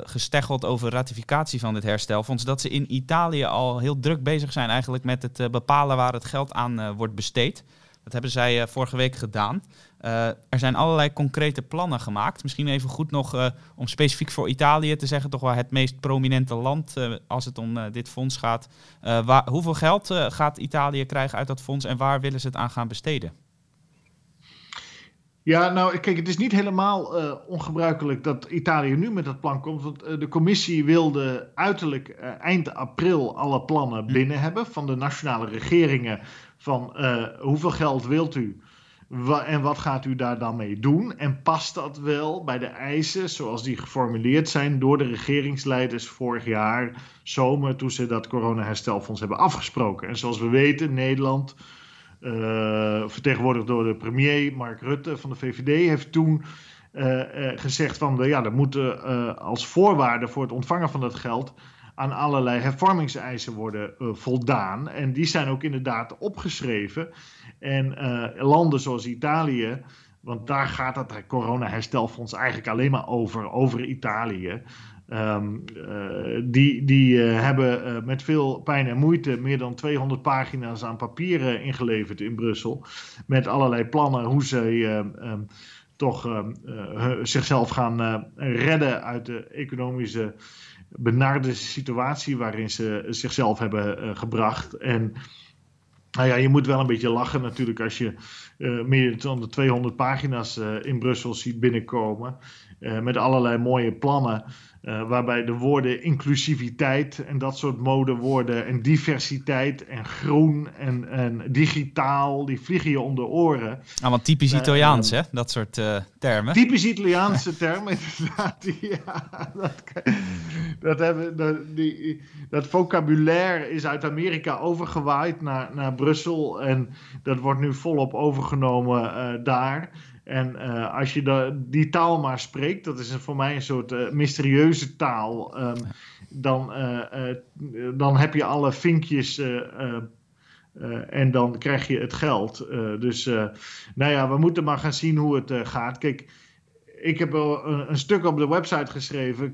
gesteggeld over ratificatie van dit herstelfonds, dat ze in Italië al heel druk bezig zijn eigenlijk met het bepalen waar het geld aan wordt besteed. Dat hebben zij vorige week gedaan. Uh, er zijn allerlei concrete plannen gemaakt. Misschien even goed nog uh, om specifiek voor Italië te zeggen, toch wel het meest prominente land uh, als het om dit fonds gaat. Waar, hoeveel geld gaat Italië krijgen uit dat fonds en waar willen ze het aan gaan besteden? Ja, nou kijk, het is niet helemaal ongebruikelijk dat Italië nu met dat plan komt. Want de commissie wilde uiterlijk eind april alle plannen hm. binnen hebben van de nationale regeringen. Van hoeveel geld wilt u? En wat gaat u daar dan mee doen? En past dat wel bij de eisen zoals die geformuleerd zijn door de regeringsleiders vorig jaar zomer toen ze dat coronaherstelfonds hebben afgesproken? En zoals we weten, Nederland, uh, vertegenwoordigd door de premier Mark Rutte van de VVD, heeft toen uh, uh, gezegd van ja, er moeten als voorwaarde voor het ontvangen van dat geld aan allerlei hervormingseisen worden voldaan. En die zijn ook inderdaad opgeschreven. En uh, landen zoals Italië, want daar gaat het corona-herstelfonds eigenlijk alleen maar over, over Italië. Um, uh, die die hebben met veel pijn en moeite meer dan 200 pagina's aan papieren ingeleverd in Brussel. Met allerlei plannen hoe ze um, toch ehm, zichzelf gaan redden uit de economische benarde situatie waarin ze zichzelf hebben gebracht. En nou ja, je moet wel een beetje lachen natuurlijk als je uh, meer dan de 200 pagina's uh, in Brussel ziet binnenkomen. Met allerlei mooie plannen. Uh, waarbij de woorden inclusiviteit en dat soort modewoorden en diversiteit en groen en, en digitaal, die vliegen je om de oren. Ah, want typisch uh, Italiaans, hè? Dat soort uh, termen. Typisch Italiaanse termen, inderdaad. Ja, dat, dat, hebben, dat, die, dat vocabulaire is uit Amerika overgewaaid naar, naar Brussel en dat wordt nu volop overgenomen daar. En uh, als je de, die taal maar spreekt, dat is voor mij een soort uh, mysterieuze taal, um, dan, uh, dan heb je alle vinkjes en dan krijg je het geld. dus nou ja, we moeten maar gaan zien hoe het gaat. Kijk, ik heb wel een, een, stuk op de website geschreven.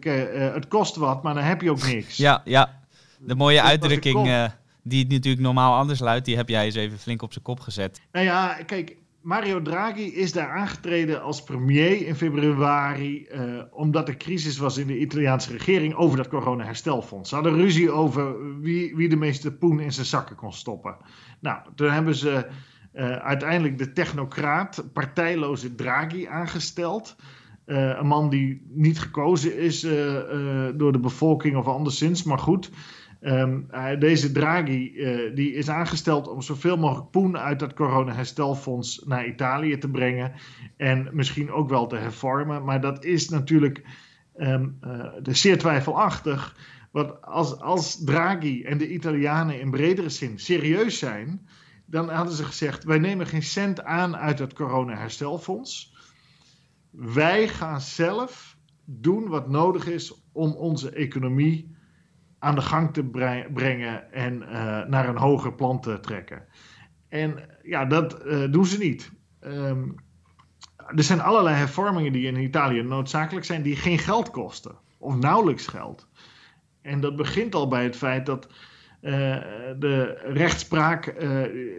het kost wat, maar dan heb je ook niks. Ja, ja. De mooie uitdrukking die natuurlijk normaal anders luidt, die heb jij eens even flink op zijn kop gezet. Nou ja, kijk, Mario Draghi is daar aangetreden als premier in februari, uh, omdat er crisis was in de Italiaanse regering over dat corona-herstelfonds. Ze hadden ruzie over wie, wie de meeste poen in zijn zakken kon stoppen. Nou, toen hebben ze uh, uiteindelijk de technocraat, partijloze Draghi aangesteld. Uh, een man die niet gekozen is door de bevolking of anderszins, maar goed. Um, deze Draghi uh, die is aangesteld om zoveel mogelijk poen uit dat corona-herstelfonds naar Italië te brengen. En misschien ook wel te hervormen. Maar dat is natuurlijk um, zeer twijfelachtig. Want als, als Draghi en de Italianen in bredere zin serieus zijn, dan hadden ze gezegd: wij nemen geen cent aan uit het corona-herstelfonds. Wij gaan zelf doen wat nodig is om onze economie aan de gang te brengen en uh, naar een hoger plan te trekken. En ja, dat uh, doen ze niet. Um, er zijn allerlei hervormingen die in Italië noodzakelijk zijn, die geen geld kosten, of nauwelijks geld. En dat begint al bij het feit dat de rechtspraak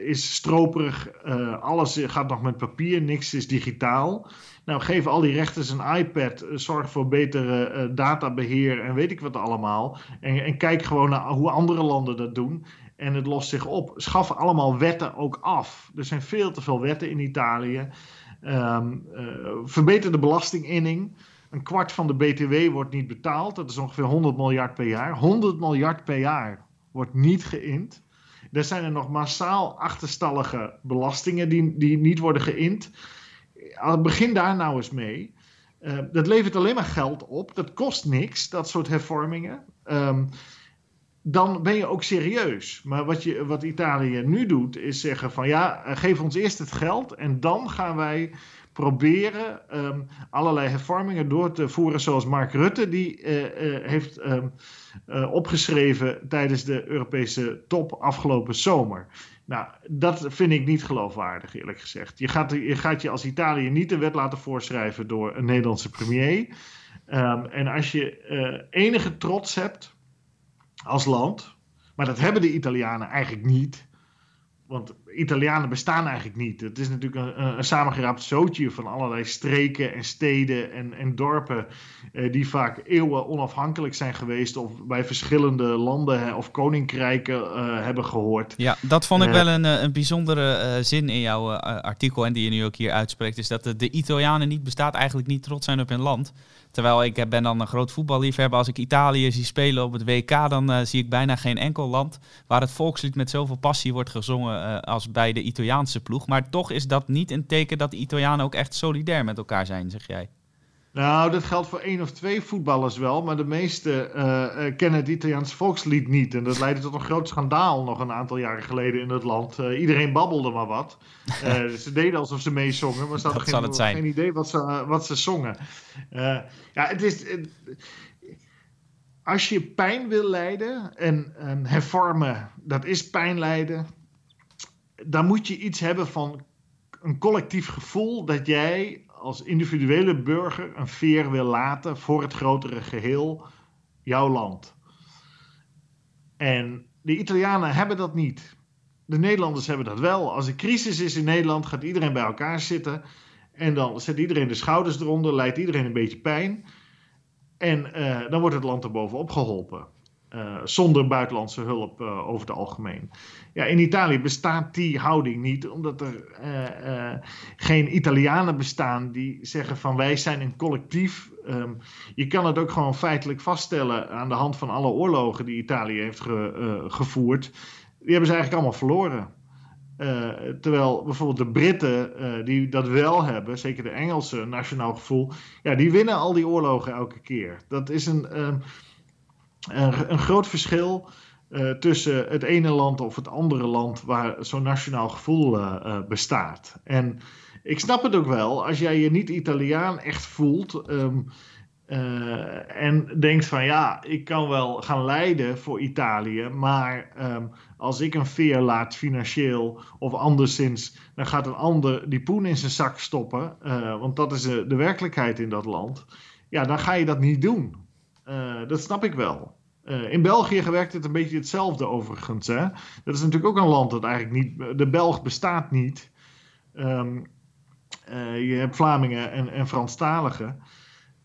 is stroperig. alles gaat nog met papier, niks is digitaal. Nou, geef al die rechters een iPad, zorg voor betere databeheer en weet ik wat allemaal. En, en kijk gewoon naar hoe andere landen dat doen. En het lost zich op. Schaf allemaal wetten ook af. Er zijn veel te veel wetten in Italië. Um, verbeter de belastinginning. Een kwart van de BTW wordt niet betaald. Dat is ongeveer 100 miljard per jaar. 100 miljard per jaar wordt niet geïnd. Er zijn er nog massaal achterstallige belastingen die, die niet worden geïnd. Begin daar nou eens mee. Uh, dat levert alleen maar geld op. Dat kost niks, dat soort hervormingen. Um, dan ben je ook serieus. Maar wat, je, wat Italië nu doet, is zeggen van ja, eh, geef ons eerst het geld en dan gaan wij proberen um, allerlei hervormingen door te voeren, zoals Mark Rutte die uh, uh, heeft um, uh, opgeschreven tijdens de Europese top afgelopen zomer. Nou, dat vind ik niet geloofwaardig, eerlijk gezegd. Je gaat je, gaat je als Italië niet de wet laten voorschrijven door een Nederlandse premier. Um, en als je enige trots hebt als land. Maar dat hebben de Italianen eigenlijk niet. Want Italianen bestaan eigenlijk niet. Het is natuurlijk een, een samengeraapt zootje van allerlei streken en steden en, en dorpen. Eh, die vaak eeuwen onafhankelijk zijn geweest. of bij verschillende landen of koninkrijken uh, hebben gehoord. Ja, dat vond ik uh, wel een, een bijzondere uh, zin in jouw artikel. en die je nu ook hier uitspreekt. Is dat de, de Italianen niet bestaat, eigenlijk niet trots zijn op hun land. Terwijl ik ben dan een groot voetballiefhebber. Als ik Italië zie spelen op het WK, dan uh, zie ik bijna geen enkel land waar het volkslied met zoveel passie wordt gezongen uh, als bij de Italiaanse ploeg. Maar toch is dat niet een teken dat de Italianen ook echt solidair met elkaar zijn, zeg jij. Nou, dat geldt voor één of twee voetballers wel, maar de meesten uh, kennen het Italiaanse volkslied niet. En dat leidde tot een groot schandaal nog een aantal jaren geleden in het land. Uh, iedereen babbelde maar wat. dus ze deden alsof ze meezongen, maar ze hadden geen, geen, idee wat ze, wat ze zongen. ja, het is. als je pijn wil lijden en, en hervormen, dat is pijn lijden, dan moet je iets hebben van een collectief gevoel dat jij als individuele burger een veer wil laten voor het grotere geheel, jouw land. En de Italianen hebben dat niet. De Nederlanders hebben dat wel. Als er crisis is in Nederland, gaat iedereen bij elkaar zitten. En dan zet iedereen de schouders eronder, leidt iedereen een beetje pijn. En uh, dan wordt het land er bovenop geholpen. Uh, zonder buitenlandse hulp uh, over het algemeen. Ja, in Italië bestaat die houding niet, omdat er uh, geen Italianen bestaan die zeggen van wij zijn een collectief. Um, je kan het ook gewoon feitelijk vaststellen aan de hand van alle oorlogen die Italië heeft ge, gevoerd. Die hebben ze eigenlijk allemaal verloren. terwijl bijvoorbeeld de Britten, die dat wel hebben, zeker de Engelse nationaal gevoel, ja, die winnen al die oorlogen elke keer. Dat is een. Um, een, een groot verschil uh, tussen het ene land of het andere land waar zo'n nationaal gevoel uh, uh, bestaat. En ik snap het ook wel, als jij je niet Italiaan echt voelt um, en denkt van ja, ik kan wel gaan leiden voor Italië, maar um, als ik een veer laat financieel of anderszins, dan gaat een ander die poen in zijn zak stoppen, want dat is de werkelijkheid in dat land. Ja, dan ga je dat niet doen. dat snap ik wel. Uh, in België werkt het een beetje hetzelfde overigens. Hè? Dat is natuurlijk ook een land dat eigenlijk niet. De Belg bestaat niet. Um, uh, je hebt Vlamingen en, en Franstaligen.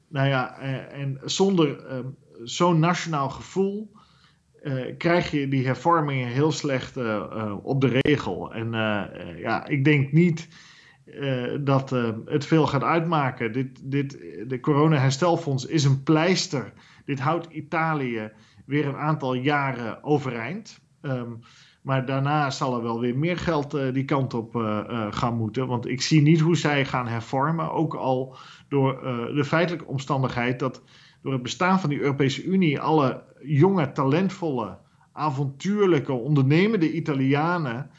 Nou ja, uh, en zonder um, zo'n nationaal gevoel. krijg je die hervormingen heel slecht op de regel. En ja, ik denk niet dat het veel gaat uitmaken. Dit, dit, de corona-herstelfonds is een pleister. Dit houdt Italië weer een aantal jaren overeind. Um, maar daarna zal er wel weer meer geld uh, die kant op uh, uh, gaan moeten. Want ik zie niet hoe zij gaan hervormen. Ook al door de feitelijke omstandigheid dat door het bestaan van die Europese Unie alle jonge, talentvolle, avontuurlijke, ondernemende Italianen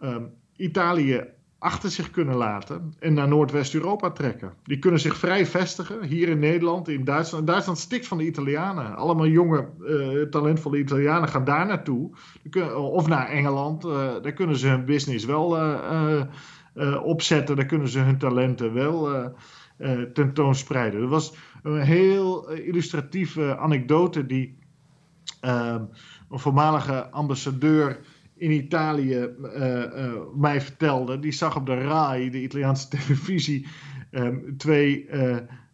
um, Italië achter zich kunnen laten en naar Noordwest-Europa trekken. Die kunnen zich vrij vestigen hier in Nederland, in Duitsland. Duitsland stikt van de Italianen. Allemaal jonge, uh, talentvolle Italianen gaan daar naartoe. of naar Engeland. Uh, daar kunnen ze hun business wel uh, opzetten. Daar kunnen ze hun talenten wel tentoonspreiden. Dat was een heel illustratieve anekdote die. Ehm, een voormalige ambassadeur in Italië mij vertelde. Die zag op de RAI, de Italiaanse televisie, ehm, twee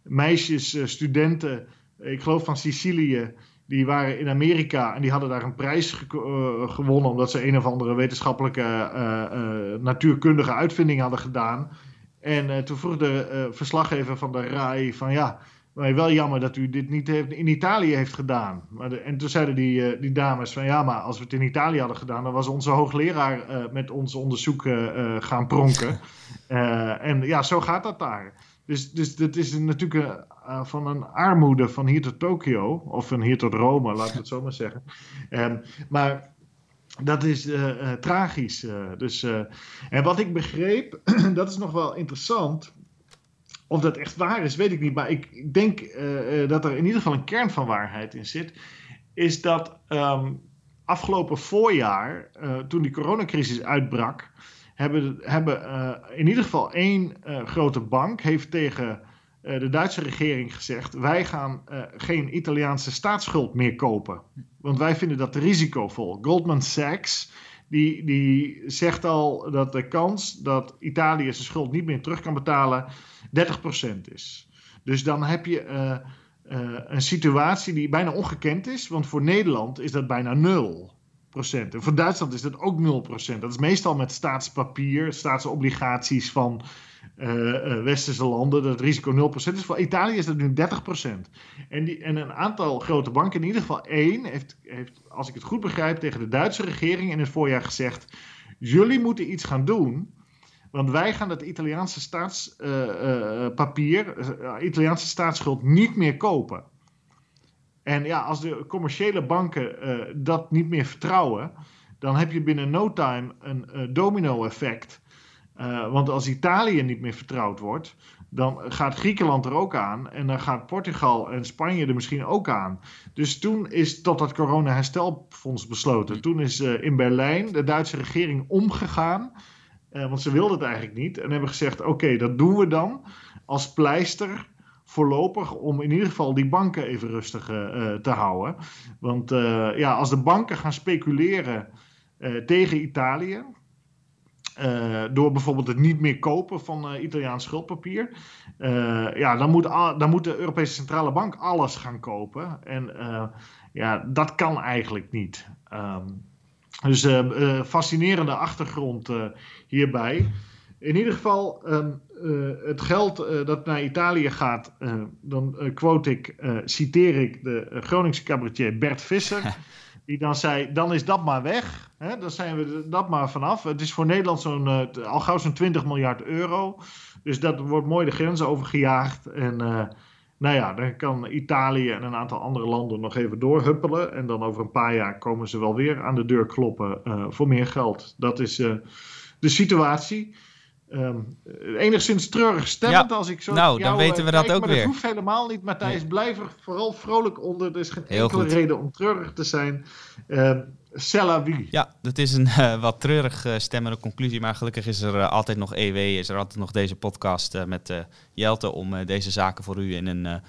meisjes, studenten, ik geloof van Sicilië die waren in Amerika en die hadden daar een prijs eh, gewonnen omdat ze een of andere wetenschappelijke natuurkundige uitvinding hadden gedaan. En toen vroeg de verslaggever van de RAI van ja, maar wel jammer dat u dit niet heeft, in Italië heeft gedaan. Maar de, en toen zeiden die, die dames van ja, maar als we het in Italië hadden gedaan, dan was onze hoogleraar met ons onderzoek gaan pronken. en ja, zo gaat dat daar. Dus, dus dat is natuurlijk van een armoede van hier tot Tokio, of van hier tot Rome, laten we het zo maar zeggen. Um, maar dat is tragisch. dus, en wat ik begreep, dat is nog wel interessant. Of dat echt waar is, weet ik niet. Maar ik, denk dat er in ieder geval een kern van waarheid in zit. Is dat um, afgelopen voorjaar, toen die coronacrisis uitbrak, hebben, hebben in ieder geval één grote bank heeft tegen uh, de Duitse regering gezegd: wij gaan uh, geen Italiaanse staatsschuld meer kopen. Want wij vinden dat risicovol. Goldman Sachs die, die zegt al dat de kans dat Italië zijn schuld niet meer terug kan betalen 30% is. Dus dan heb je uh, een situatie die bijna ongekend is, want voor Nederland is dat bijna nul. En voor Duitsland is dat ook 0%. Dat is meestal met staatspapier, staatsobligaties van uh, westerse landen, dat risico 0% is. Voor Italië is dat nu 30%. En, die, en een aantal grote banken, in ieder geval één, heeft, heeft, als ik het goed begrijp, tegen de Duitse regering in het voorjaar gezegd: jullie moeten iets gaan doen. Want wij gaan het Italiaanse staatspapier, uh, Italiaanse staatsschuld niet meer kopen. En ja, als de commerciële banken dat niet meer vertrouwen, dan heb je binnen no time een domino-effect want als Italië niet meer vertrouwd wordt, dan gaat Griekenland er ook aan. En dan gaat Portugal en Spanje er misschien ook aan. Dus toen is tot dat corona-herstelfonds besloten. Toen is in Berlijn de Duitse regering omgegaan. Uh, want ze wilden het eigenlijk niet. En hebben gezegd: oké, dat doen we dan als pleister voorlopig om in ieder geval die banken even rustig uh, te houden. Want uh, ja, als de banken gaan speculeren uh, tegen Italië, uh, door bijvoorbeeld het niet meer kopen van uh, Italiaans schuldpapier. Uh, ja, dan moet, dan de Europese Centrale Bank alles gaan kopen. En ja, dat kan eigenlijk niet. Um, dus fascinerende achtergrond hierbij. In ieder geval, um, het geld dat naar Italië gaat, dan quote ik, citeer ik de Groningse cabaretier Bert Visser. Die dan zei, dan is dat maar weg. Hè? Dan zijn we dat maar vanaf. Het is voor Nederland zo'n, al gauw zo'n 20 miljard euro. Dus dat wordt mooi de grenzen overgejaagd. En nou ja, dan kan Italië en een aantal andere landen nog even doorhuppelen. En dan over een paar jaar komen ze wel weer aan de deur kloppen voor meer geld. Dat is de situatie. Um, enigszins treurig stemmend als ik zo. Nou, dan weten we dat ook maar weer. Dat hoeft helemaal niet, Matthijs. Nee. Blijf er vooral vrolijk onder. Er is geen Heel enkele goed. reden om treurig te zijn. Uh, wie? Ja, dat is een uh, wat treurig uh, stemmende conclusie. Maar gelukkig is er uh, altijd nog EW. Is er altijd nog deze podcast met Jelte. Om deze zaken voor u in een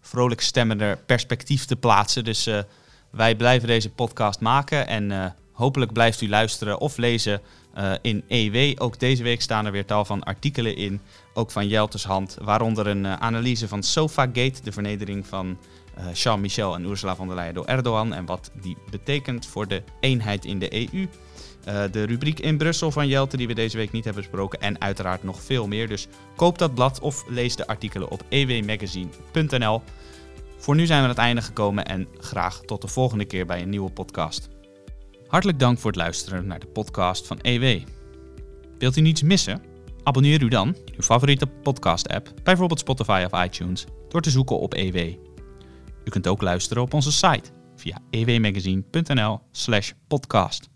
vrolijk stemmender perspectief te plaatsen. Dus wij blijven deze podcast maken. En hopelijk blijft u luisteren of lezen uh, in EW. Ook deze week staan er weer tal van artikelen in, ook van Jeltes hand, waaronder een uh, analyse van Sofagate, de vernedering van uh, Charles Michel en Ursula von der Leyen door Erdogan en wat die betekent voor de eenheid in de EU. de rubriek in Brussel van Jelte die we deze week niet hebben besproken en uiteraard nog veel meer. Dus koop dat blad of lees de artikelen op ewmagazine.nl. Voor nu zijn we aan het einde gekomen en graag tot de volgende keer bij een nieuwe podcast. Hartelijk dank voor het luisteren naar de podcast van EW. Wilt u niets missen? Abonneer u dan in uw favoriete podcast-app, bijvoorbeeld Spotify of iTunes, door te zoeken op EW. U kunt ook luisteren op onze site via ewmagazine.nl/podcast.